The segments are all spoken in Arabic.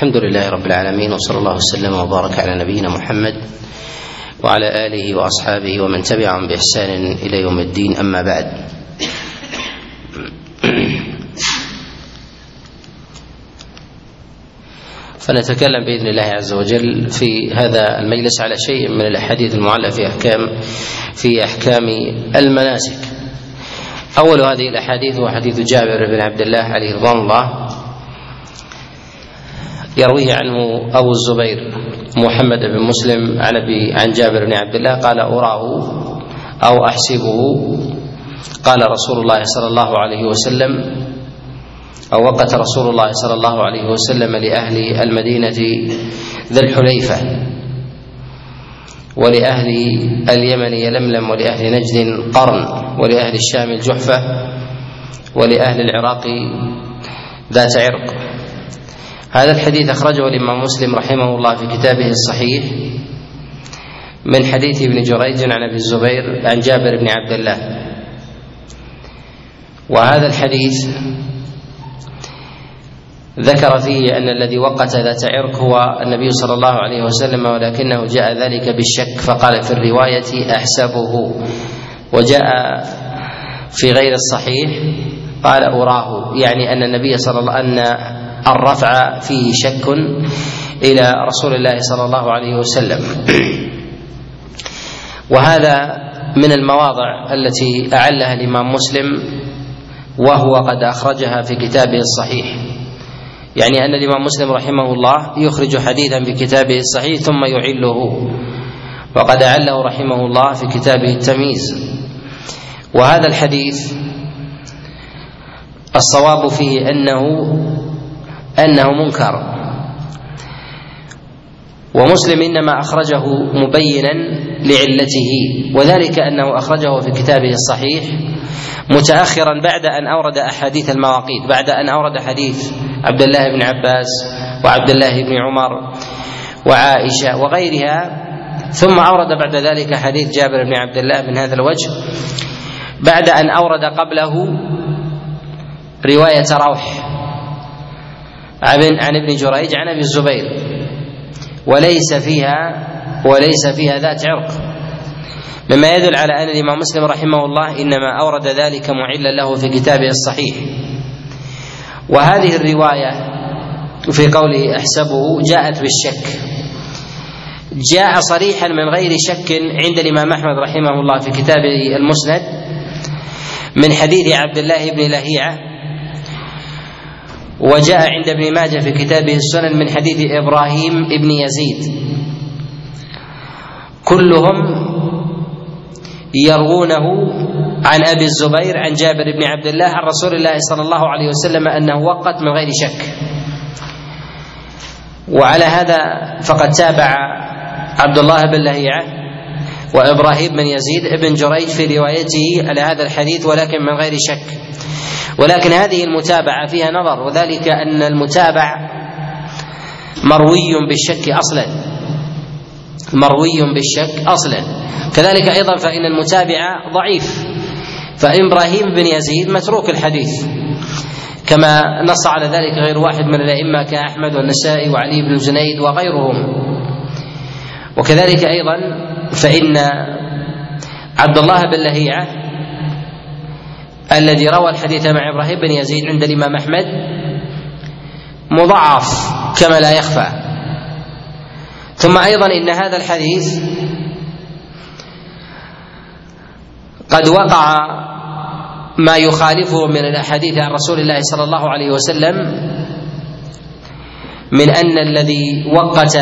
الحمد لله رب العالمين وصلى الله وسلم وبارك على نبينا محمد وعلى آله وأصحابه ومن تبعهم بإحسان إلى يوم الدين أما بعد فنتكلم بإذن الله عز وجل في هذا المجلس على شيء من الأحاديث المعلقة في احكام في أحكام المناسك. أول هذه الأحاديث هو حديث جابر بن عبد الله عليه رضوان الله يرويه عنه أبو الزبير محمد بن مسلم عن أبي عن جابر بن عبد الله قال اراه أو أحسبه. قال رسول الله صلى الله عليه وسلم أو وقت رسول الله صلى الله عليه وسلم لأهل المدينة ذي الحليفة ولأهل اليمن يلملم ولأهل نجد قرن ولأهل الشام الجحفة ولأهل العراق ذات عرق. هذا الحديث أخرجه الإمام مسلم رحمه الله في كتابه الصحيح من حديث ابن جريج عن أبي الزبير عن جابر بن عبد الله. وهذا الحديث ذكر فيه أن الذي وقت ذات عرق هو النبي صلى الله عليه وسلم ولكنه جاء ذلك بالشك فقال في الرواية أحسبه. وجاء في غير الصحيح قال أراه. يعني أن النبي صلى الله أن الرفع فيه شك إلى رسول الله صلى الله عليه وسلم. وهذا من المواضع التي أعلها الإمام مسلم وهو قد أخرجها في كتابه الصحيح. يعني أن الإمام مسلم رحمه الله يخرج حديثا في كتابه الصحيح ثم يعله. وقد أعله رحمه الله في كتابه التمييز. وهذا الحديث الصواب فيه أنه أنه منكر. ومسلم إنما أخرجه مبينا لعلته وذلك أنه أخرجه في كتابه الصحيح متأخرا بعد أن أورد أحاديث المواقيت بعد أن أورد حديث عبد الله بن عباس وعبد الله بن عمر وعائشة وغيرها ثم أورد بعد ذلك حديث جابر بن عبد الله من هذا الوجه بعد أن أورد قبله رواية روح. عن ابن جريج عن أبي الزبير. وليس فيها وليس فيها ذات عرق. مما يدل على أن الإمام مسلم رحمه الله إنما أورد ذلك معلا له في كتابه الصحيح. وهذه الرواية في قوله احسبه جاءت بالشك. جاء صريحا من غير شك عند الإمام أحمد رحمه الله في كتابه المسند من حديث عبد الله بن لهيعة وجاء عند ابن ماجه في كتابه السنن من حديث إبراهيم بن يزيد. كلهم يروونه عن أبي الزبير عن جابر بن عبد الله عن رسول الله صلى الله عليه وسلم أنه وقت من غير شك. وعلى هذا فقد تابع عبد الله بن لهيعة. وإبراهيم بن يزيد بن جريج في روايته على هذا الحديث ولكن من غير شك. ولكن هذه المتابعة فيها نظر وذلك أن المتابع مروي بالشك أصلا. مروي بالشك أصلا. كذلك أيضا فإن المتابع ضعيف. فإبراهيم بن يزيد متروك الحديث. كما نص على ذلك غير واحد من الأئمة كأحمد والنسائي وعلي بن جنيد وغيرهم. وكذلك أيضا فإن عبد الله بن لهيعة الذي روى الحديث مع إبراهيم بن يزيد عند الإمام أحمد مضعف كما لا يخفى. ثم أيضا إن هذا الحديث قد وقع ما يخالفه من الأحاديث عن رسول الله صلى الله عليه وسلم من أن الذي وقت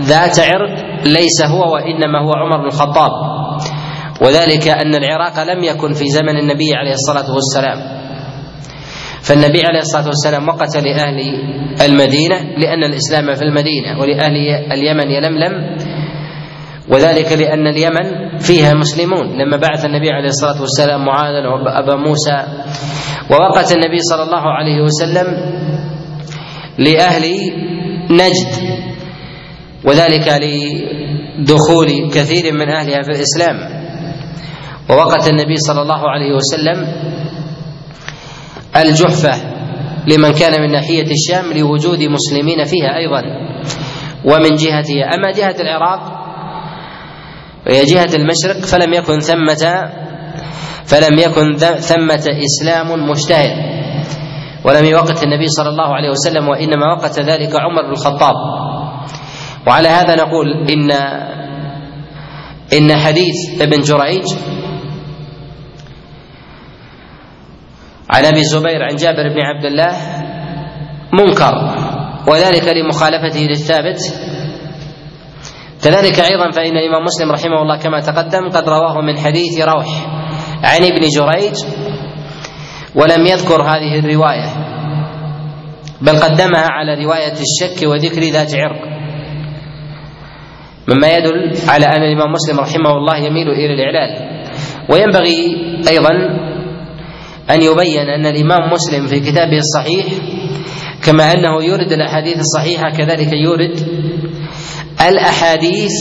ذات عرق ليس هو وإنما هو عمر بن الخطاب. وذلك أن العراق لم يكن في زمن النبي عليه الصلاة والسلام. فالنبي عليه الصلاة والسلام وقت لأهل المدينة لأن الإسلام في المدينة ولأهل اليمن يلملم. وذلك لأن اليمن فيها مسلمون. لما بعث النبي عليه الصلاة والسلام معاذا وأبا موسى ووقت النبي صلى الله عليه وسلم لأهل نجد. وذلك لدخول كثير من اهلها في الإسلام. ووقت النبي صلى الله عليه وسلم الجحفة لمن كان من ناحية الشام لوجود مسلمين فيها أيضا. ومن جهتها أما جهة العراق وهي جهة المشرق فلم يكن ثمة فلم يكن ثمة إسلام مشتهر. ولم يوقت النبي صلى الله عليه وسلم وإنما وقت ذلك عمر بن الخطاب. وعلى هذا نقول إن إن حديث ابن جريج عن أبي الزبير عن جابر بن عبد الله منكر وذلك لمخالفته للثابت. كذلك أيضا فإن الإمام مسلم رحمه الله كما تقدم قد رواه من حديث روح عن ابن جريج ولم يذكر هذه الرواية بل قدمها على رواية الشك وذكر ذات عرق. مما يدل على أن الإمام مسلم رحمه الله يميل إلى الإعلال. وينبغي أيضا أن يبين أن الإمام مسلم في كتابه الصحيح كما أنه يورد الأحاديث الصحيحة كذلك يورد الأحاديث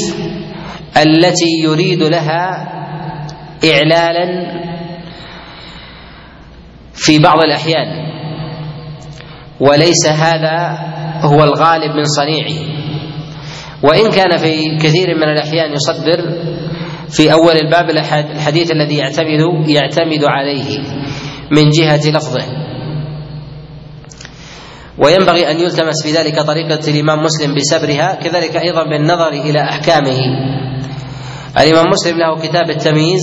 التي يريد لها اعلالا في بعض الأحيان. وليس هذا هو الغالب من صنيعه. وإن كان في كثير من الأحيان يصدر في أول الباب الحديث الذي يعتمد يعتمد عليه من جهة لفظه. وينبغي أن يلتمس في ذلك طريقة الإمام مسلم بسبرها كذلك أيضا بالنظر إلى أحكامه. الإمام مسلم له كتاب التمييز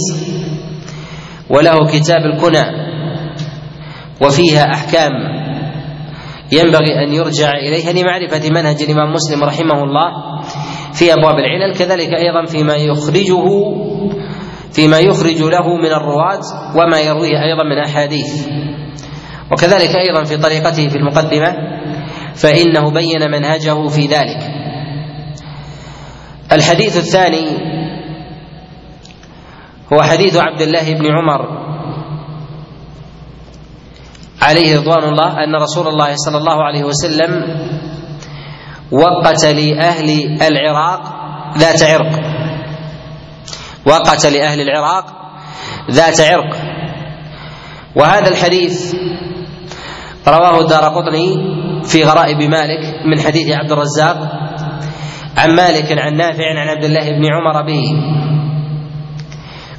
وله كتاب الكنى وفيها أحكام. ينبغي أن يرجع إليها لمعرفة منهج الإمام مسلم رحمه الله. في أبواب العلل كذلك أيضا فيما يخرجه فيما يخرج له من الرواة وما يرويه أيضا من أحاديث. وكذلك أيضا في طريقته في المقدمة فإنه بين منهجه في ذلك. الحديث الثاني هو حديث عبد الله بن عمر عليه رضوان الله أن رسول الله صلى الله عليه وسلم وقت لاهل العراق ذات عرق. وقت لاهل العراق ذات عرق. وهذا الحديث رواه الدار قطني في غرائب مالك من حديث عبد الرزاق عن مالك عن نافع عن عبد الله بن عمر به.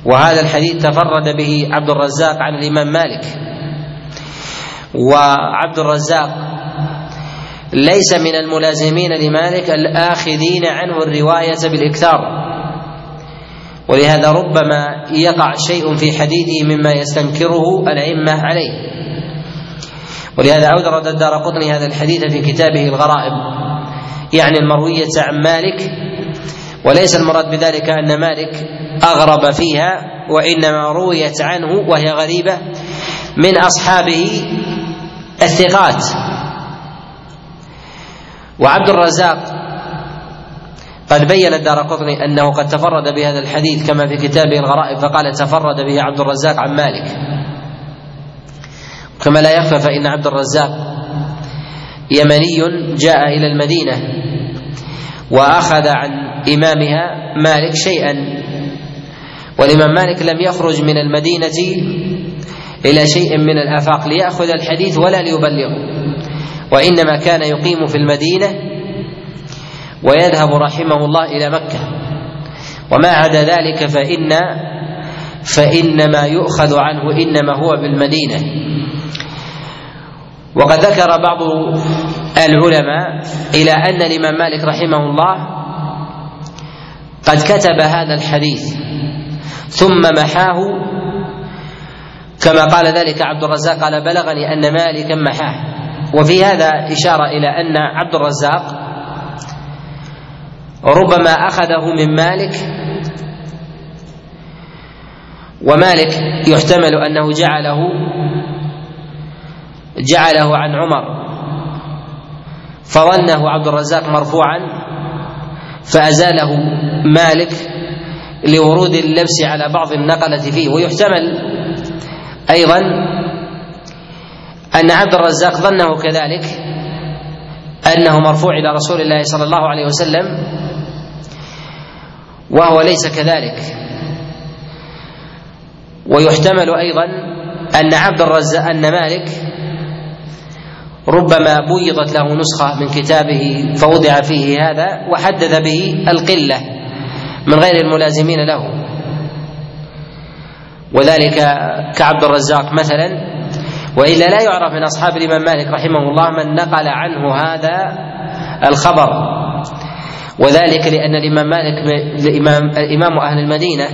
وهذا الحديث تفرد به عبد الرزاق عن الإمام مالك. وعبد الرزاق ليس من الملازمين لمالك الآخذين عنه الرواية بالإكثار. ولهذا ربما يقع شيء في حديثه مما يستنكره الأئمة عليه. ولهذا أورد الدار قطني هذا الحديث في كتابه الغرائب. يعني المروية عن مالك وليس المراد بذلك أن مالك أغرب فيها وإنما رويت عنه وهي غريبة من أصحابه الثقات. وعبد الرزاق قد بين الدار قطني أنه قد تفرد بهذا الحديث كما في كتابه الغرائب فقال تفرد به عبد الرزاق عن مالك. كما لا يخفى فإن عبد الرزاق يمني جاء إلى المدينة وأخذ عن إمامها مالك شيئا. والإمام مالك لم يخرج من المدينة إلى شيء من الآفاق ليأخذ الحديث ولا ليبلغه. وإنما كان يقيم في المدينة ويذهب رحمه الله إلى مكة. وما عدا ذلك فان فان ما يؤخذ عنه إنما هو بالمدينة. وقد ذكر بعض العلماء إلى أن الإمام مالك رحمه الله قد كتب هذا الحديث ثم محاه. كما قال ذلك عبد الرزاق قال بلغني أن مالكا محاه. وفي هذا إشارة إلى أن عبد الرزاق ربما أخذه من مالك ومالك يحتمل أنه جعله جعله عن عمر فظنه عبد الرزاق مرفوعا فأزاله مالك لورود اللبس على بعض النقلة فيه ويحتمل أيضا أن عبد الرزاق ظنه كذلك أنه مرفوع إلى رسول الله صلى الله عليه وسلم وهو ليس كذلك. ويحتمل أيضا أن عبد الرزاق أن مالك ربما بيضت له نسخة من كتابه فوضع فيه هذا وحدد به القلة من غير الملازمين له. وذلك كعبد الرزاق مثلا وإلا لا يعرف من أصحاب الإمام مالك رحمه الله من نقل عنه هذا الخبر. وذلك لأن الإمام مالك الإمام امام أهل المدينة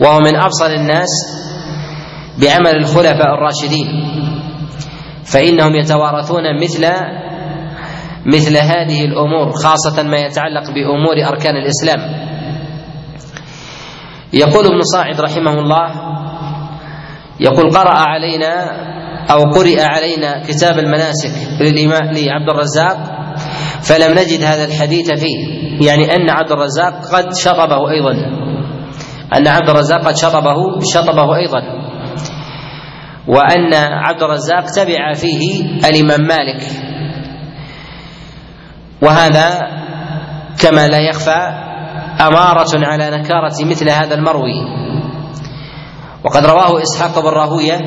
وهو من ابصر الناس بعمل الخلفاء الراشدين. فإنهم يتوارثون مثل مثل هذه الأمور خاصة ما يتعلق بأمور أركان الإسلام. يقول ابن صاعد رحمه الله يقول قرأ علينا أو قرئ علينا كتاب المناسك للإمام لعبد الرزاق فلم نجد هذا الحديث فيه. يعني أن عبد الرزاق قد شطبه أيضا. أن عبد الرزاق قد شطبه شطبه أيضا. وأن عبد الرزاق تبع فيه الإمام مالك. وهذا كما لا يخفى أمارة على نكارة مثل هذا المروي. وقد رواه إسحاق بن راهوية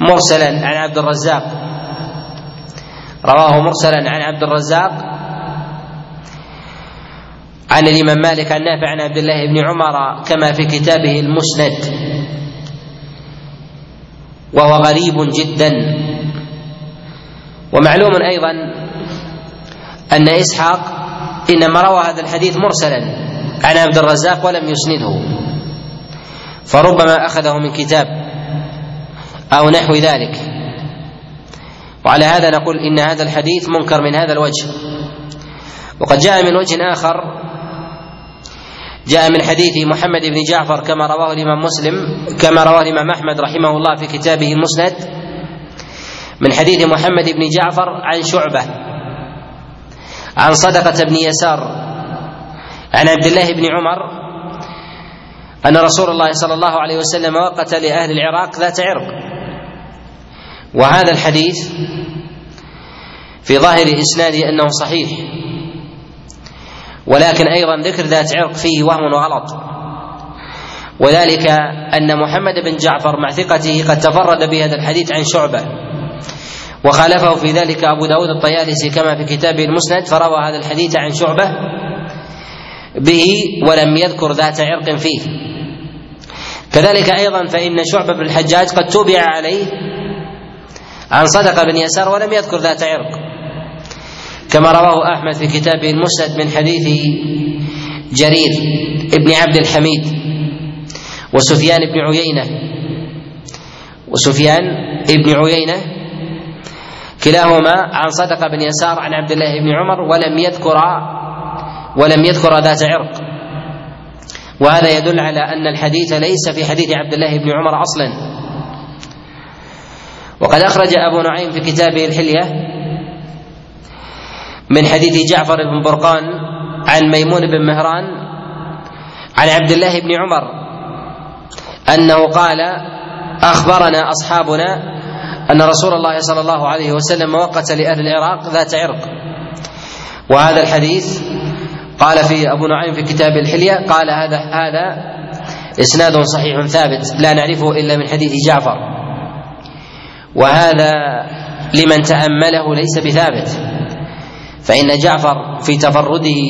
مرسلا عن عبد الرزاق. رواه مرسلا عن عبد الرزاق عن الإمام مالك عن نافع عن عبد الله بن عمر كما في كتابه المسند. وهو غريب جدا. ومعلوم أيضا أن إسحاق إنما روى هذا الحديث مرسلا عن عبد الرزاق ولم يسنده. فربما أخذه من كتاب أو نحو ذلك. وعلى هذا نقول إن هذا الحديث منكر من هذا الوجه. وقد جاء من وجه آخر جاء من حديث محمد بن جعفر كما رواه الإمام مسلم كما رواه الإمام أحمد رحمه الله في كتابه المسند من حديث محمد بن جعفر عن شعبة عن صدقة بن يسار عن عبد الله بن عمر أن رسول الله صلى الله عليه وسلم وقت لأهل العراق ذات عرق. وهذا الحديث في ظاهر إسناده أنه صحيح. ولكن أيضا ذكر ذات عرق فيه وهم وغلط. وذلك أن محمد بن جعفر مع ثقته قد تفرد بهذا الحديث عن شعبة. وخالفه في ذلك أبو داود الطيالسي كما في كتابه المسند فروى هذا الحديث عن شعبة به ولم يذكر ذات عرق فيه. كذلك أيضا فإن شعبة بن الحجاج قد توبع عليه عن صدقة بن يسار ولم يذكر ذات عرق. كما رواه أحمد في كتابه المسند من حديث جرير ابن عبد الحميد وسفيان بن عيينة وسفيان ابن عيينة كلاهما عن صدقة بن يسار عن عبد الله بن عمر ولم يذكر ولم يذكر ذات عرق. وهذا يدل على أن الحديث ليس في حديث عبد الله بن عمر أصلا. وقد أخرج أبو نعيم في كتابه الحلية من حديث جعفر بن برقان عن ميمون بن مهران عن عبد الله بن عمر أنه قال أخبرنا أصحابنا أن رسول الله صلى الله عليه وسلم وقت لأهل العراق ذات عرق. وهذا الحديث قال في أبو نعيم في كتاب الحلية قال هذا هذا إسناد صحيح ثابت لا نعرفه إلا من حديث جعفر. وهذا لمن تأمله ليس بثابت. فإن جعفر في تفرده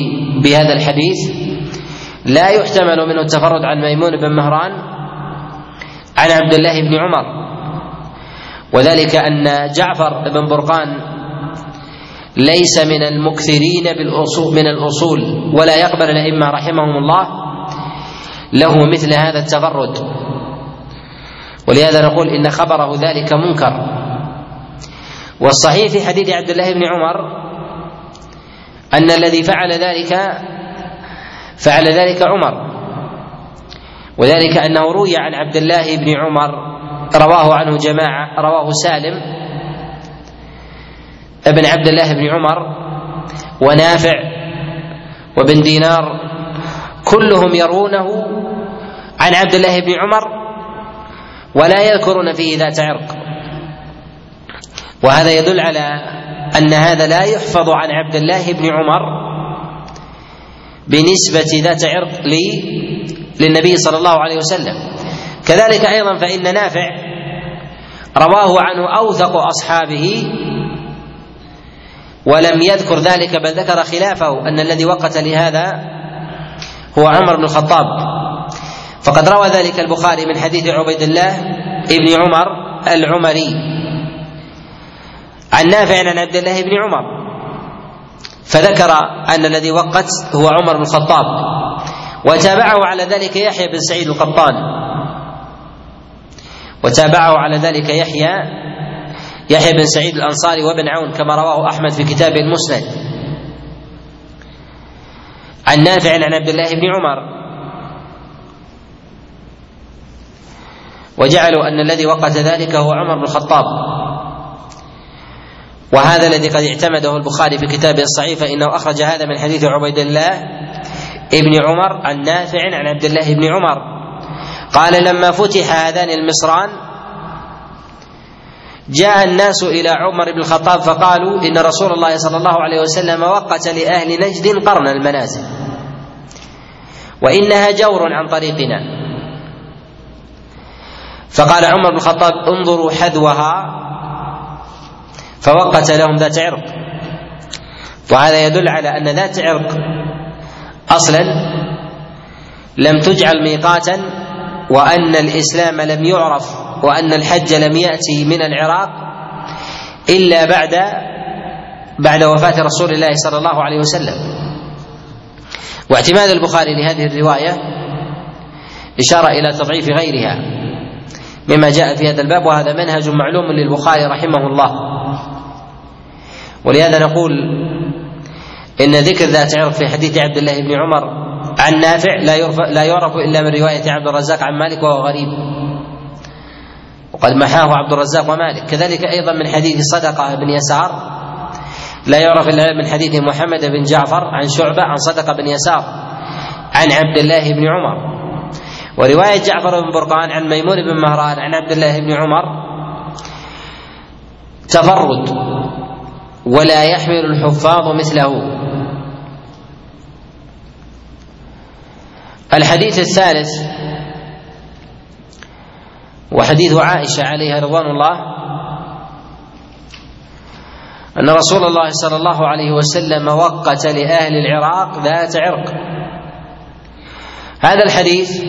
بهذا الحديث لا يحتمل منه التفرد عن ميمون بن مهران عن عبد الله بن عمر. وذلك أن جعفر بن برقان ليس من المكثرين بالأصول من الأصول ولا يقبل الأئمة رحمهم الله له مثل هذا التفرد ولهذا نقول إن خبره ذلك منكر. والصحيح في حديث عبد الله بن عمر أن الذي فعل ذلك فعل ذلك عمر. وذلك أنه روي عن عبد الله بن عمر رواه عنه جماعة رواه سالم ابن عبد الله بن عمر ونافع وابن دينار كلهم يرونه عن عبد الله بن عمر ولا يذكرون فيه ذات عرق. وهذا يدل على أن هذا لا يحفظ عن عبد الله بن عمر بنسبة ذات عرق للنبي صلى الله عليه وسلم. كذلك أيضا فإن نافع رواه عنه أوثق أصحابه ولم يذكر ذلك بل ذكر خلافه أن الذي وقت لهذا هو عمر بن الخطاب. فقد روى ذلك البخاري من حديث عبيد الله ابن عمر العمري. عن نافع عن عبد الله بن عمر. فذكر أن الذي وقت هو عمر بن الخطاب. وتابعه على ذلك يحيى بن سعيد القطان. وتابعه على ذلك يحيى يحيى بن سعيد الأنصاري وابن عون كما رواه أحمد في كتابه المسند. عن نافع عن عبد الله بن عمر. وجعلوا أن الذي وقت ذلك هو عمر بن الخطاب. وهذا الذي قد اعتمده البخاري في كتابه الصحيح فإنه أخرج هذا من حديث عبيد الله ابن عمر عن نافع عن عبد الله بن عمر. قال لما فتح هذان المصران جاء الناس إلى عمر بن الخطاب فقالوا إن رسول الله صلى الله عليه وسلم وقت لأهل نجد قرن المنازل وإنها جور عن طريقنا. فقال عمر بن الخطاب انظروا حذوها. فوقت لهم ذات عرق. وهذا يدل على أن ذات عرق أصلا لم تجعل ميقاتا وأن الإسلام لم يعرف وأن الحج لم يأتي من العراق إلا بعد بعد وفاة رسول الله صلى الله عليه وسلم. واعتماد البخاري لهذه الرواية إشارة إلى تضعيف غيرها مما جاء في هذا الباب وهذا منهج معلوم للبخاري رحمه الله. ولهذا نقول إن ذكر ذات عرق في حديث عبد الله بن عمر عن نافع لا يعرف لا يعرف إلا من رواية عبد الرزاق عن مالك وهو غريب. وقد محاه عبد الرزاق ومالك. كذلك أيضا من حديث صدقة بن يسار. لا يعرف إلا من حديث محمد بن جعفر عن شعبة عن صدقة بن يسار عن عبد الله بن عمر. ورواية جعفر بن برقان عن ميمون بن مهران عن عبد الله بن عمر. تفرد. ولا يحمل الحفاظ مثله. الحديث الثالث. وحديث عائشة عليها رضوان الله أن رسول الله صلى الله عليه وسلم وقت لأهل العراق ذات عرق. هذا الحديث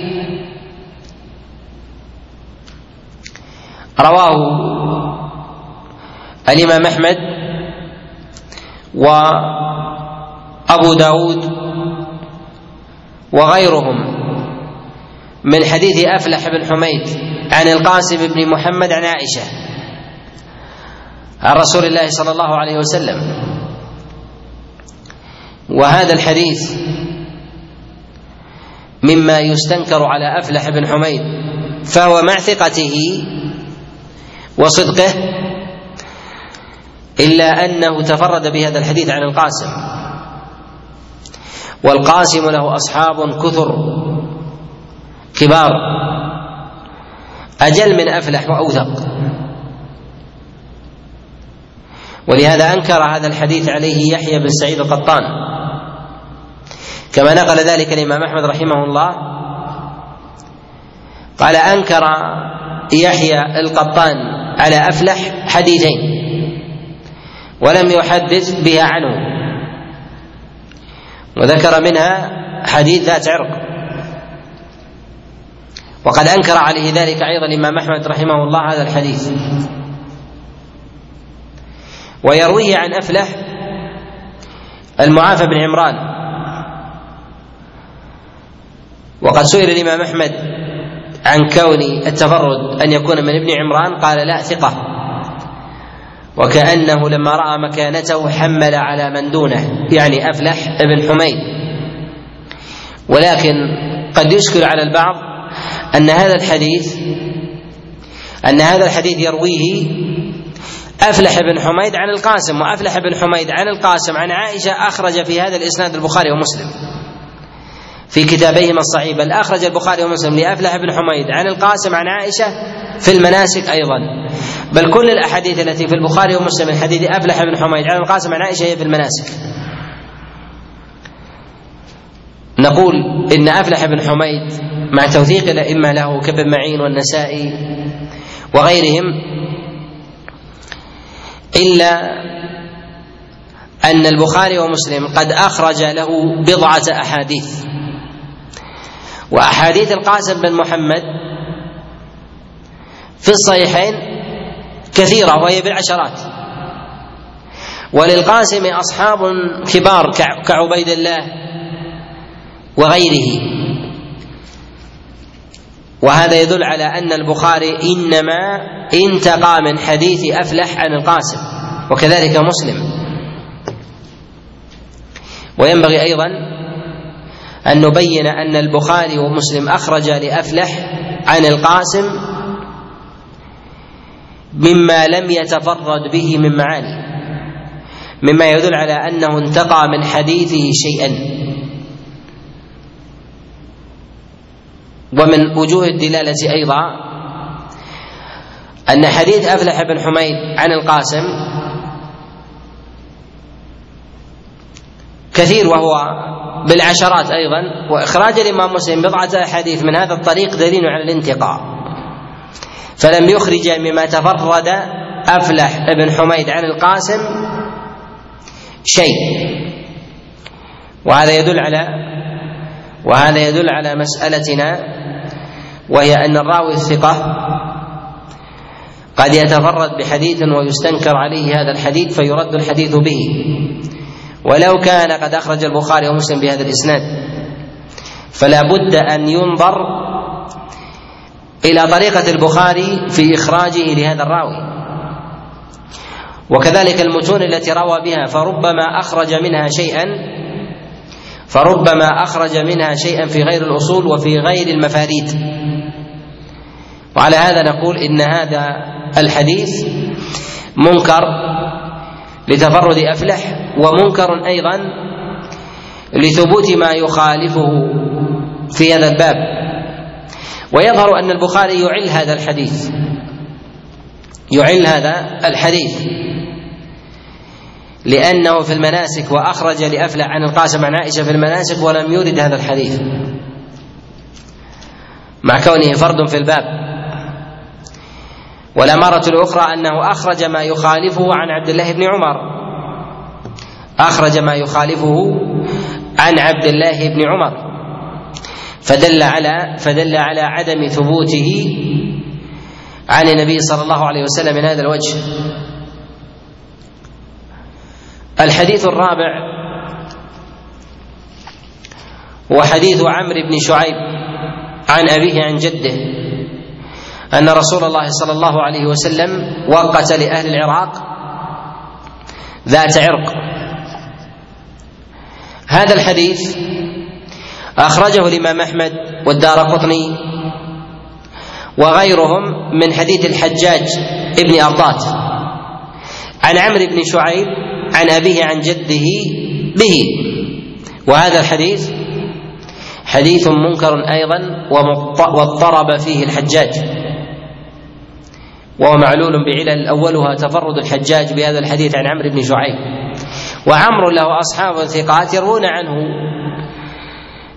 رواه الإمام أحمد وأبو داود وغيرهم من حديث أفلح بن حميد. عن القاسم بن محمد عن عائشة. عن رسول الله صلى الله عليه وسلم. وهذا الحديث مما يستنكر على أفلح بن حميد فهو مع ثقته وصدقه إلا أنه تفرد بهذا الحديث عن القاسم. والقاسم له أصحاب كثر كبار. أجل من أفلح وأوثق. ولهذا أنكر هذا الحديث عليه يحيى بن سعيد القطان. كما نقل ذلك الإمام أحمد رحمه الله قال أنكر يحيى القطان على أفلح حديثين ولم يحدث بها عنه. وذكر منها حديث ذات عرق. وقد أنكر عليه ذلك أيضا الإمام أحمد رحمه الله هذا الحديث. ويرويه عن افلح المعافى بن عمران. وقد سئل الإمام أحمد عن كون التفرد أن يكون من ابن عمران قال لا ثقة. وكأنه لما رأى مكانته حمل على من دونه يعني أفلح ابن حميد. ولكن قد يشكل على البعض أن هذا الحديث أن هذا الحديث يرويه أفلح بن حميد عن القاسم وأفلح بن حميد عن القاسم عن عائشة أخرج في هذا الإسناد البخاري ومسلم. في كتابيهما الصحيح بل أخرج البخاري ومسلم لأفلح بن حميد عن القاسم عن عائشة في المناسك أيضا. بل كل الأحاديث التي في البخاري ومسلم من حديث أفلح بن حميد عن القاسم عن عائشة هي في المناسك. نقول إن أفلح بن حميد مع توثيق الأئمة له كابن معين والنسائي وغيرهم إلا أن البخاري ومسلم قد أخرج له بضعة أحاديث. وأحاديث القاسم بن محمد في الصحيحين كثيرة وهي بالعشرات. وللقاسم أصحاب كبار كعبيد الله وغيره. وهذا يدل على أن البخاري إنما انتقى من حديث أفلح عن القاسم وكذلك مسلم. وينبغي أيضا أن نبين أن البخاري ومسلم أخرج لأفلح عن القاسم مما لم يتفرد به من معاني مما يدل على أنه انتقى من حديثه شيئا. ومن وجوه الدلالة أيضا أن حديث أفلح بن حميد عن القاسم كثير وهو بالعشرات أيضا وإخراج الإمام مسلم بضعة أحاديث من هذا الطريق دليل على الانتقاء. فلم يخرج مما تفرد أفلح بن حميد عن القاسم شيء. وهذا يدل على وهذا يدل على مسألتنا وهي أن الراوي الثقة قد يتفرد بحديث ويستنكر عليه هذا الحديث فيرد الحديث به. ولو كان قد أخرج البخاري ومسلم بهذا الإسناد. فلا بد أن ينظر إلى طريقة البخاري في إخراجه لهذا الراوي. وكذلك المتون التي روى بها فربما أخرج منها شيئا فربما أخرج منها شيئا في غير الأصول وفي غير المفاريد وعلى هذا نقول إن هذا الحديث منكر لتفرد أفلح ومنكر أيضا لثبوت ما يخالفه في هذا الباب. ويظهر أن البخاري يعل هذا الحديث. يعل هذا الحديث. لأنه في المناسك وأخرج لأفلح عن القاسم عن عائشة في المناسك ولم يرد هذا الحديث. مع كونه فرد في الباب. والأمارة الأخرى أنه أخرج ما يخالفه عن عبد الله بن عمر. أخرج ما يخالفه عن عبد الله بن عمر. فدل على فدل على عدم ثبوته عن النبي صلى الله عليه وسلم من هذا الوجه. الحديث الرابع هو حديث عمرو بن شعيب عن أبيه عن جده أن رسول الله صلى الله عليه وسلم وقت لأهل العراق ذات عرق. هذا الحديث أخرجه الإمام أحمد والدار قطني وغيرهم من حديث الحجاج ابن أرطات. عن عمرو بن شعيب عن أبيه عن جده به. وهذا الحديث حديث منكر أيضا واضطرب فيه الحجاج. وهو معلول بعلل أولها تفرد الحجاج بهذا الحديث عن عمرو بن شعيب. وعمر له أصحاب ثقات يروون عنه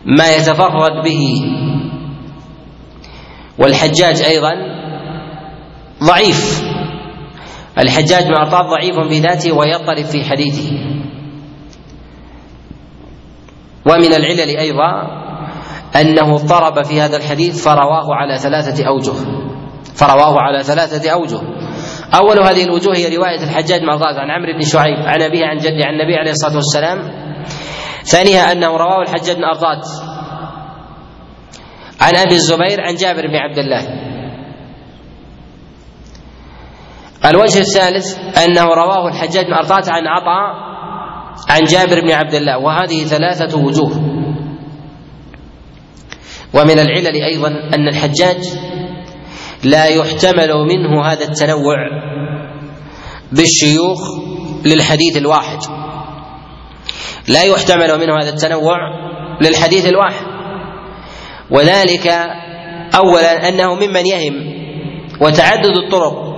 ما يتفرد به. والحجاج أيضا ضعيف. الحجاج بن عطاء ضعيف بذاته ويضطرب في حديثه. ومن العلل أيضا أنه اضطرب في هذا الحديث فرواه على ثلاثة أوجه. فرواه على ثلاثة أوجه. أول هذه الوجوه هي رواية الحجاج بن عن عمرو بن شعيب عن أبيه عن جده عن النبي عليه الصلاة والسلام. ثانيها أنه رواه الحجاج بن عن أبي الزبير عن جابر بن عبد الله. الوجه الثالث أنه رواه الحجاج بن أرطاد عن عطاء عن جابر بن عبد الله وهذه ثلاثة وجوه. ومن العلل أيضا أن الحجاج لا يحتمل منه هذا التنوع بالشيوخ للحديث الواحد. لا يحتمل منه هذا التنوع للحديث الواحد. وذلك اولا أنه ممن يهم وتعدد الطرق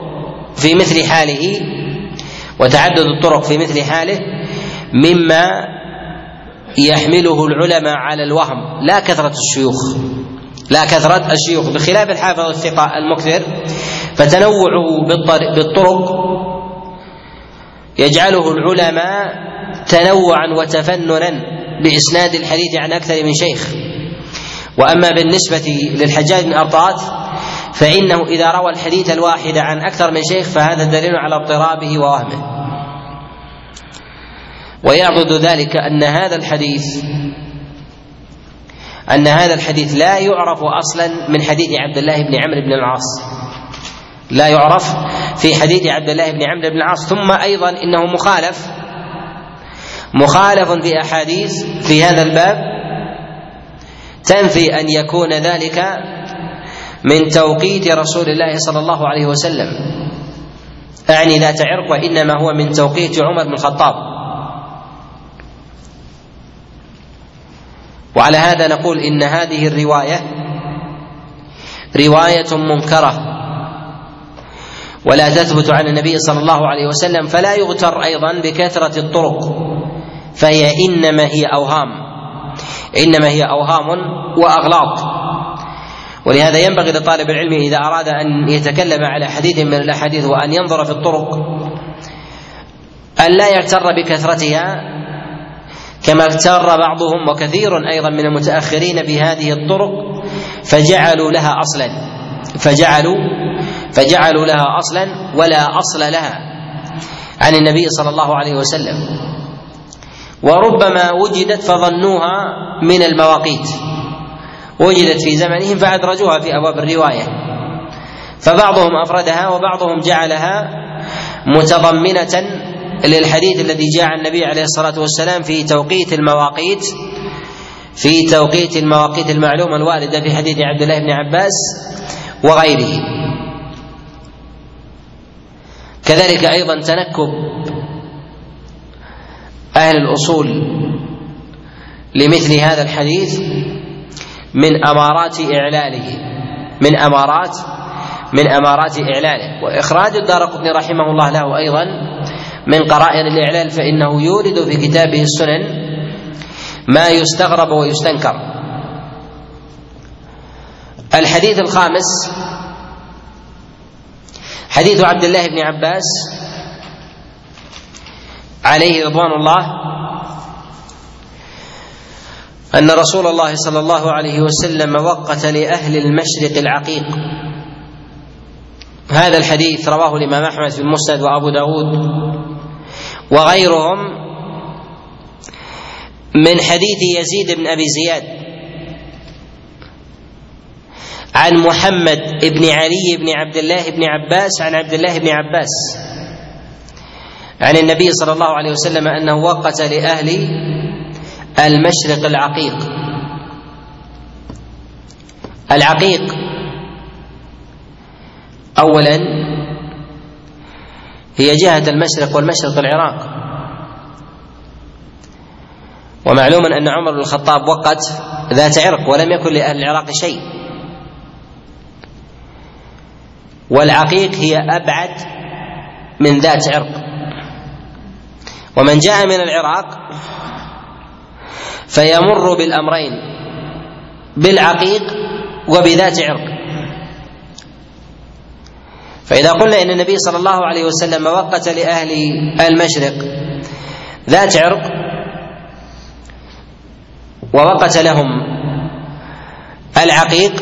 في مثل حاله وتعدد الطرق في مثل حاله مما يحمله العلماء على الوهم. لا كثرة الشيوخ لا كثرة الشيوخ. بخلاف الحافظ الثقة المكثر فتنوعه بالطرق يجعله العلماء تنوعا وتفننا بإسناد الحديث عن أكثر من شيخ. وأما بالنسبة للحجاج بن ارطاط فإنه إذا روى الحديث الواحد عن أكثر من شيخ فهذا دليل على اضطرابه ووهمه. ويعضد ذلك أن هذا الحديث أن هذا الحديث لا يعرف أصلا من حديث عبد الله بن عمرو بن العاص. لا يعرف في حديث عبد الله بن عمرو بن العاص. ثم أيضا إنه مخالف مخالف في أحاديث في هذا الباب. تنفي أن يكون ذلك من توقيت رسول الله صلى الله عليه وسلم. أعني ذات عرق وانما هو من توقيت عمر بن الخطاب. وعلى هذا نقول إن هذه الرواية رواية منكرة. ولا تثبت عن النبي صلى الله عليه وسلم فلا يغتر أيضا بكثرة الطرق. فهي إنما هي أوهام. إنما هي أوهام وأغلاط. ولهذا ينبغي لطالب العلم إذا أراد أن يتكلم على حديث من الأحاديث وأن ينظر في الطرق أن لا يغتر بكثرتها كما اغتر بعضهم وكثير أيضا من المتأخرين بهذه الطرق فجعلوا لها أصلا. فجعلوا فجعلوا لها أصلا ولا أصل لها عن النبي صلى الله عليه وسلم. وربما وجدت فظنوها من المواقيت. وجدت في زمنهم فأدرجوها في أبواب الرواية. فبعضهم أفردها وبعضهم جعلها متضمنة للحديث الذي جاء عن النبي عليه الصلاة والسلام في توقيت المواقيت في توقيت المواقيت المعلومة الواردة في حديث عبد الله بن عباس وغيره. كذلك أيضا تنكب أهل الأصول لمثل هذا الحديث من أمارات إعلاله. من امارات من أمارات إعلاله. وإخراج الدار قطني رحمه الله له أيضا من قرائن الإعلال فإنه يورد في كتابه السنن ما يستغرب ويستنكر. الحديث الخامس حديث عبد الله بن عباس عليه رضوان الله أن رسول الله صلى الله عليه وسلم وقت لأهل المشرق العقيق. هذا الحديث رواه الإمام أحمد في المسند وأبو داود وغيرهم من حديث يزيد بن أبي زياد عن محمد بن علي بن عبد الله بن عباس عن عبد الله بن عباس عن النبي صلى الله عليه وسلم أنه وقت لأهل المشرق العقيق. العقيق. اولا هي جهة المشرق والمشرق العراق. ومعلوم أن عمر بن الخطاب وقت ذات عرق ولم يكن لأهل العراق شيء. والعقيق هي أبعد من ذات عرق. ومن جاء من العراق فيمر بالأمرين بالعقيق وبذات عرق. فإذا قلنا إن النبي صلى الله عليه وسلم وقت لأهل المشرق ذات عرق ووقت لهم العقيق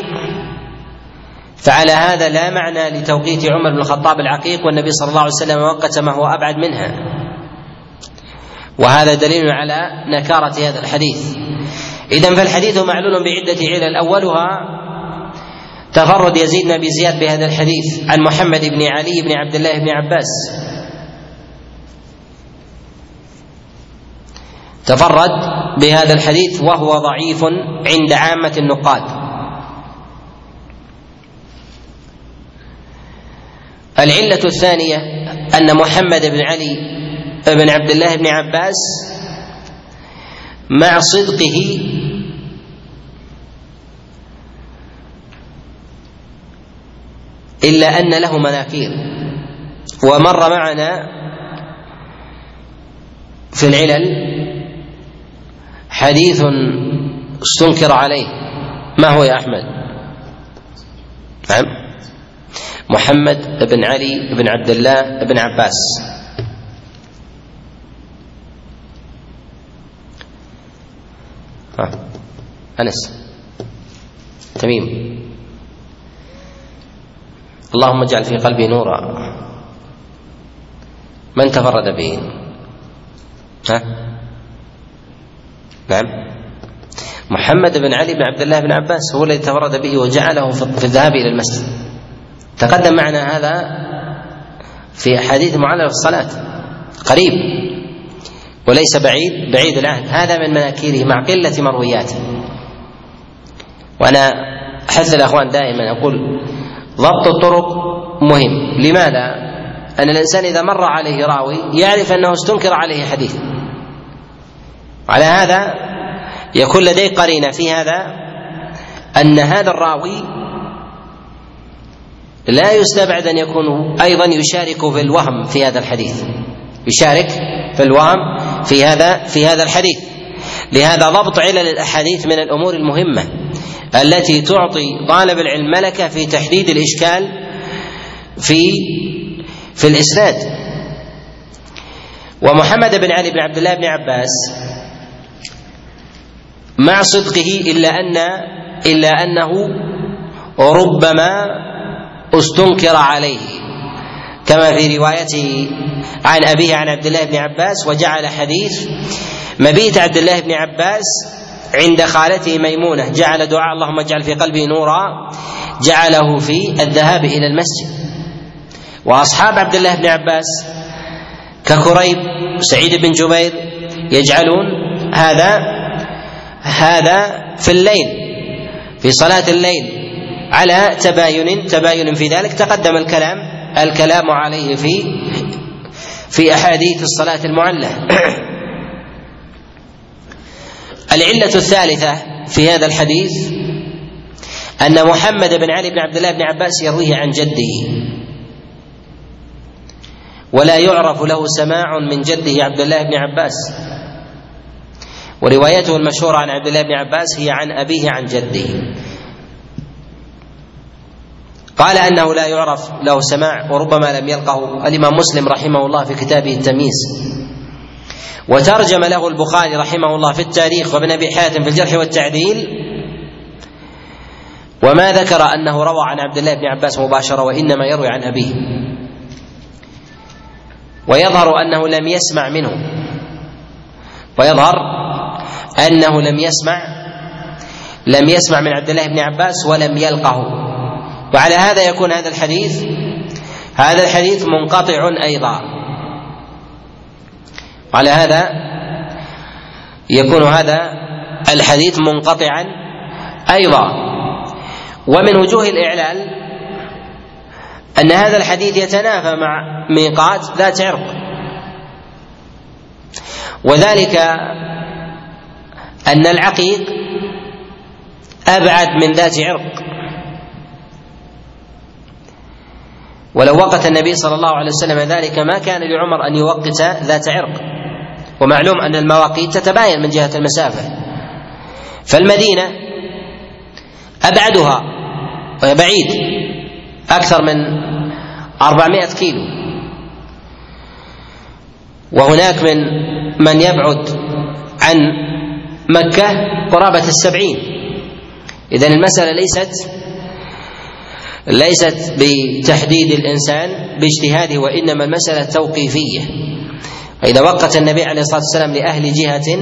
فعلى هذا لا معنى لتوقيت عمر بن الخطاب العقيق والنبي صلى الله عليه وسلم وقت ما هو أبعد منها. وهذا دليل على نكارة هذا الحديث. إذا فالحديث معلول بعدة علل. أولها تفرد يزيد بن أبي زياد بهذا الحديث عن محمد بن علي بن عبد الله بن عباس. تفرد بهذا الحديث وهو ضعيف عند عامة النقاد. العلة الثانية أن محمد بن علي بن عبد الله بن عباس مع صدقه إلا أن له مناكير. ومر معنا في العلل حديث استنكر عليه. ما هو يا أحمد؟ نعم. محمد بن علي بن عبد الله بن عباس. أنس. تميم. اللهم اجعل في قلبي نورا. من تفرد به؟ ها؟ نعم. محمد بن علي بن عبد الله بن عباس هو الذي تفرد به وجعله في الذهاب إلى المسجد. تقدم معنا هذا في أحاديث معلقة في الصلاة. قريب. وليس بعيد بعيد العهد. هذا من مناكيره مع قلة مروياته. وأنا احث الأخوان دائما أقول ضبط الطرق مهم. لماذا؟ أن الإنسان إذا مر عليه راوي يعرف أنه استنكر عليه حديث. على هذا يكون لديه قرينة في هذا أن هذا الراوي لا يستبعد أن يكون أيضا يشارك في الوهم في هذا الحديث. يشارك في الوهم في هذا في هذا الحديث. لهذا ضبط علل الأحاديث من الأمور المهمة. التي تعطي طالب العلم ملكة في تحديد الإشكال في في الإسناد. ومحمد بن علي بن عبد الله بن عباس مع صدقه إلا أن إلا أنه ربما استنكر عليه كما في روايته عن أبيه عن عبد الله بن عباس وجعل حديث مبيت عبد الله بن عباس عند خالته ميمونة. جعل دعاء اللهم اجعل في قلبي نورا. جعله في الذهاب إلى المسجد. وأصحاب عبد الله بن عباس ككريب سعيد بن جبير يجعلون هذا هذا في الليل في صلاة الليل على تباين تباين في ذلك. تقدم الكلام الكلام عليه في في أحاديث الصلاة المعلة. العلة الثالثة في هذا الحديث أن محمد بن علي بن عبد الله بن عباس يرويه عن جده. ولا يعرف له سماع من جده عبد الله بن عباس. وروايته المشهورة عن عبد الله بن عباس هي عن أبيه عن جده. قال أنه لا يعرف له سماع وربما لم يلقه الإمام مسلم رحمه الله في كتابه التمييز. وترجم له البخاري رحمه الله في التاريخ وابن أبي حاتم في الجرح والتعديل وما ذكر أنه روى عن عبد الله بن عباس مباشرة وإنما يروي عن أبيه. ويظهر أنه لم يسمع منه. ويظهر أنه لم يسمع لم يسمع من عبد الله بن عباس ولم يلقه. وعلى هذا يكون هذا الحديث هذا الحديث منقطع أيضا. وعلى هذا يكون هذا الحديث منقطعا. أيضا ومن وجوه الإعلال أن هذا الحديث يتنافى مع ميقات ذات عرق. وذلك أن العقيق أبعد من ذات عرق. ولو وقت النبي صلى الله عليه وسلم ذلك ما كان لعمر أن يوقت ذات عرق. ومعلوم أن المواقيت تتباين من جهة المسافة. فالمدينة أبعدها وهي بعيد أكثر من أربعمائة كيلو. وهناك من من يبعد عن مكة قرابة السبعين. إذا المسألة ليست ليست بتحديد الإنسان باجتهاده وإنما المسألة توقيفية. فإذا وقت النبي عليه الصلاة والسلام لأهل جهة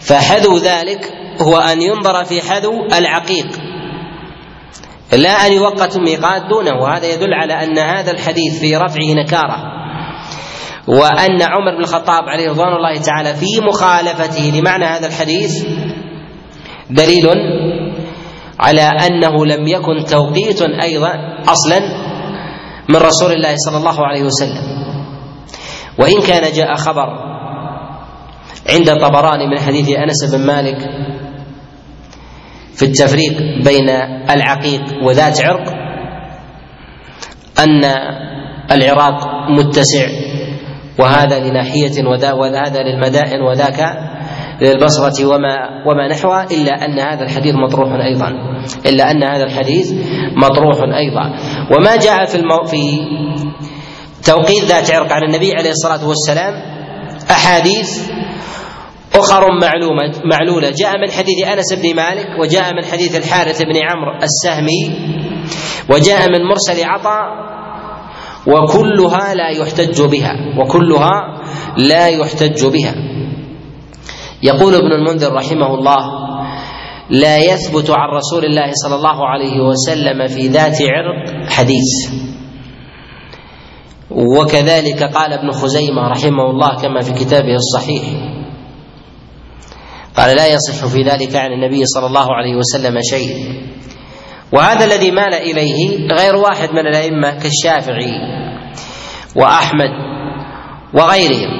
فحذو ذلك هو أن ينظر في حذو العقيق. لا أن يوقت ميقات دونه. وهذا يدل على أن هذا الحديث في رفعه نكارة. وأن عمر بن الخطاب عليه رضوان الله تعالى في مخالفته لمعنى هذا الحديث دليل على أنه لم يكن توقيت أيضا أصلا من رسول الله صلى الله عليه وسلم. وإن كان جاء خبر عند الطبراني من حديث أنس بن مالك في التفريق بين العقيق وذات عرق أن العراق متسع وهذا لناحية وهذا للمدائن وذاك للبصرة وما وما نحوها إلا أن هذا الحديث مطروح أيضا إلا أن هذا الحديث مطروح أيضا. وما جاء في المو في توقيت ذات عرق عن النبي عليه الصلاة والسلام أحاديث أخر معلومة معلولة. جاء من حديث أنس بن مالك وجاء من حديث الحارث بن عمرو السهمي وجاء من مرسل عطاء وكلها لا يحتج بها وكلها لا يحتج بها. يقول ابن المنذر رحمه الله لا يثبت عن رسول الله صلى الله عليه وسلم في ذات عرق حديث. وكذلك قال ابن خزيمة رحمه الله كما في كتابه الصحيح. قال لا يصح في ذلك عن النبي صلى الله عليه وسلم شيء. وهذا الذي مال إليه غير واحد من الأئمة كالشافعي وأحمد وغيرهم.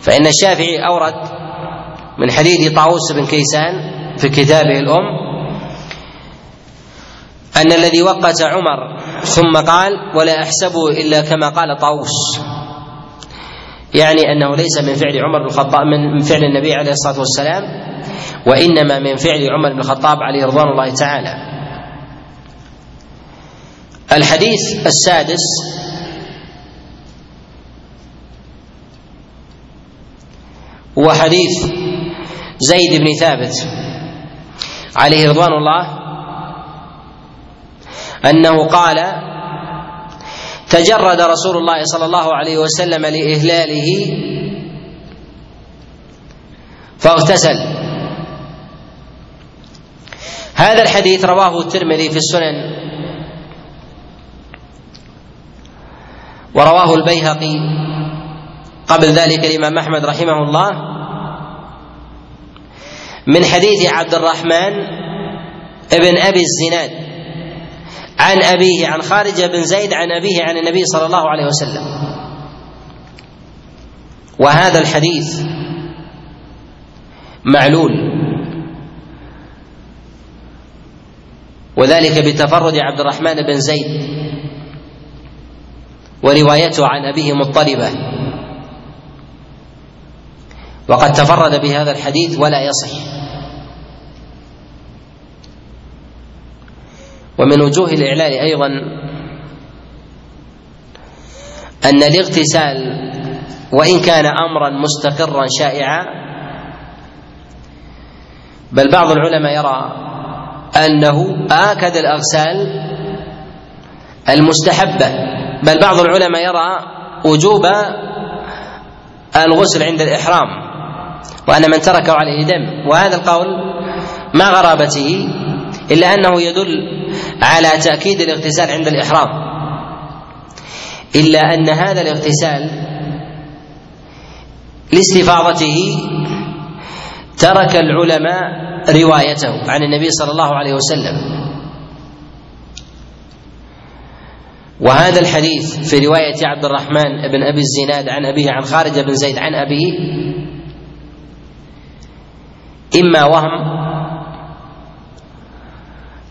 فإن الشافعي أورد من حديث طاووس بن كيسان في كتابه الأم أن الذي وقت عمر ثم قال ولا احسبه إلا كما قال طاووس. يعني أنه ليس من فعل عمر بن الخطاب من فعل النبي عليه الصلاة والسلام وإنما من فعل عمر بن الخطاب عليه رضوان الله تعالى. الحديث السادس هو حديث زيد بن ثابت عليه رضوان الله أنه قال تجرد رسول الله صلى الله عليه وسلم لإهلاله فاغتسل. هذا الحديث رواه الترمذي في السنن ورواه البيهقي. قبل ذلك الإمام أحمد رحمه الله من حديث عبد الرحمن ابن أبي الزناد عن أبيه عن خارجه بن زيد عن أبيه عن النبي صلى الله عليه وسلم. وهذا الحديث معلول. وذلك بتفرد عبد الرحمن بن زيد وروايته عن أبيه مضطربة وقد تفرد بهذا الحديث ولا يصح. ومن وجوه الإعلال أيضا أن الاغتسال وإن كان أمرا مستقرا شائعا بل بعض العلماء يرى أنه آكد الأغسال المستحبة بل بعض العلماء يرى وجوب الغسل عند الإحرام. وأن من تركه عليه دم. وهذا القول ما غرابته إلا أنه يدل على تأكيد الاغتسال عند الإحرام. إلا أن هذا الاغتسال لاستفاضته ترك العلماء روايته عن النبي صلى الله عليه وسلم. وهذا الحديث في رواية عبد الرحمن بن أبي الزناد عن أبيه عن خارج بن زيد عن أبيه إما وهم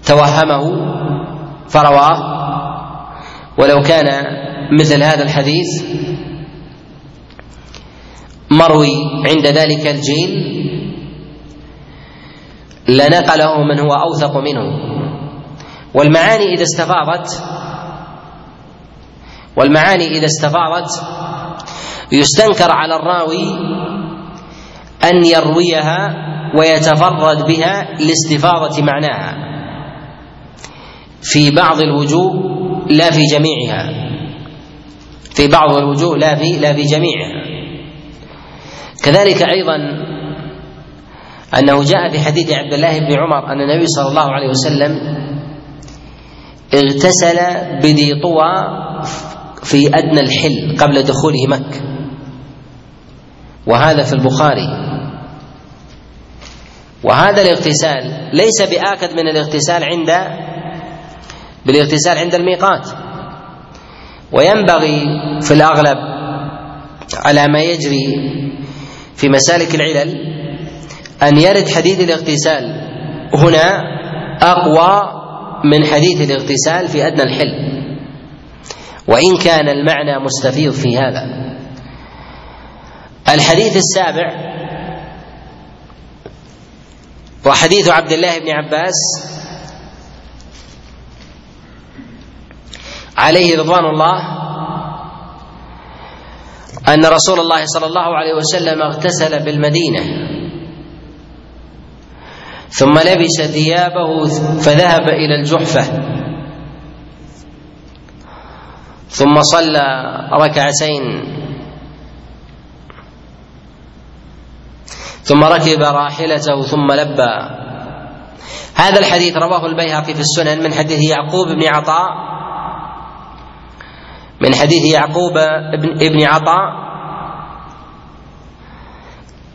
توهمه فرواه. ولو كان مثل هذا الحديث مروي عند ذلك الجيل لنقله من هو أوثق منه. والمعاني إذا استفاضت والمعاني إذا استفاضت يستنكر على الراوي أن يرويها ويتفرد بها لاستفاضة معناها. في بعض الوجوه لا في جميعها. في بعض الوجوه لا في لا في جميعها. كذلك أيضا أنه جاء في حديث عبد الله بن عمر أن النبي صلى الله عليه وسلم اغتسل بذي طوى في أدنى الحل قبل دخوله مكة. وهذا في البخاري. وهذا الاغتسال ليس بآكد من الاغتسال عند بالاغتسال عند الميقات. وينبغي في الأغلب على ما يجري في مسالك العلل أن يرد حديث الاغتسال هنا أقوى من حديث الاغتسال في أدنى الحل. وإن كان المعنى مستفيض في هذا. الحديث السابع وحديث عبد الله بن عباس عليه رضوان الله أن رسول الله صلى الله عليه وسلم اغتسل بالمدينة ثم لبس ثيابه فذهب إلى الجحفة ثم صلى ركعتين ثم ركب راحلته ثم لبى هذا الحديث رواه البيهقي في السنن من حديث يعقوب بن عطاء. من حديث يعقوب بن عطاء.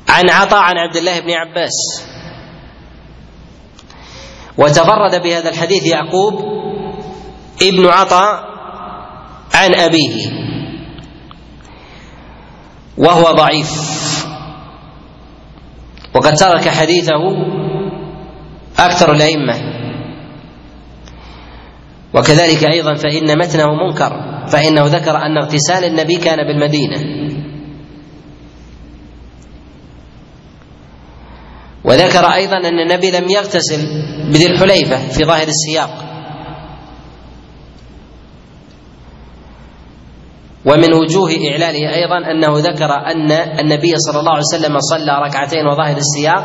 عن عطاء عن عبد الله بن عباس. وتفرد بهذا الحديث يعقوب ابن عطاء عن أبيه. وهو ضعيف. وقد ترك حديثه أكثر الأئمة. وكذلك أيضا فإن متنه منكر فإنه ذكر أن اغتسال النبي كان بالمدينة. وذكر أيضا أن النبي لم يغتسل بذي الحليفة في ظاهر السياق. ومن وجوه إعلاله أيضا أنه ذكر أن النبي صلى الله عليه وسلم صلى ركعتين وظاهر السياق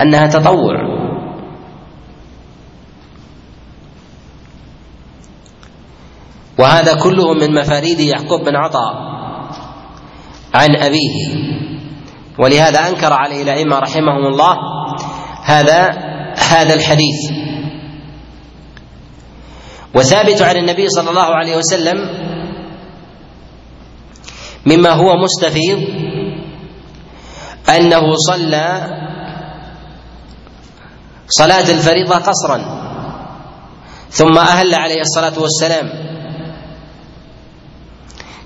أنها تطوع. وهذا كله من مفاريد يعقوب بن عطاء عن أبيه. ولهذا أنكر عليه الأئمة رحمهم الله هذا هذا الحديث. وثابت عن النبي صلى الله عليه وسلم مما هو مستفيض أنه صلى صلاة الفريضة قصرا ثم أهل عليه الصلاة والسلام.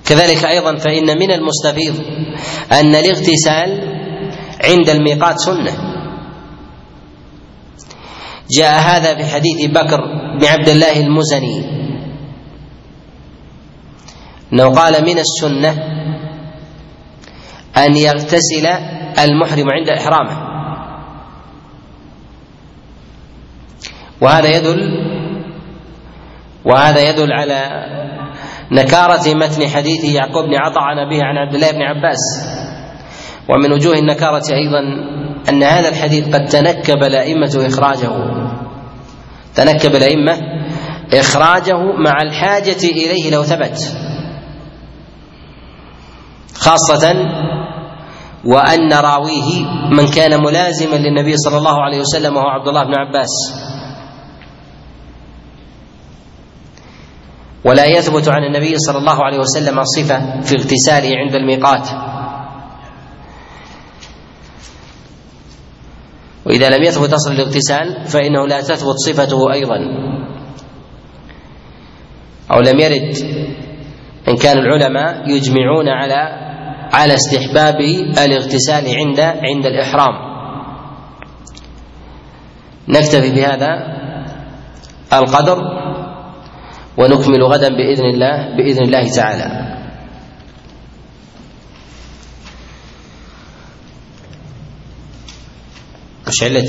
كذلك أيضا فإن من المستفيض أن الاغتسال عند الميقات سنة. جاء هذا في حديث بكر بن عبد الله المزني. أنه قال من السنة أن يغتسل المحرم عند إحرامه. وهذا يدل وهذا يدل على نكارة متن حديث يعقوب بن عطاء عن أبيه عن عبد الله بن عباس. ومن وجوه النكارة أيضا أن هذا الحديث قد تنكب الأئمة إخراجه. تنكب الأئمة إخراجه مع الحاجة إليه لو ثبت. خاصة وأن راويه من كان ملازما للنبي صلى الله عليه وسلم وهو عبد الله بن عباس. ولا يثبت عن النبي صلى الله عليه وسلم صفة في اغتساله عند الميقات. وإذا لم يثبت أصل الاغتسال فإنه لا تثبت صفته أيضا. أو لم يرد إن كان العلماء يجمعون على على استحباب الاغتسال عند عند الإحرام. نكتفي بهذا القدر ونكمل غدا بإذن الله بإذن الله تعالى. مش علة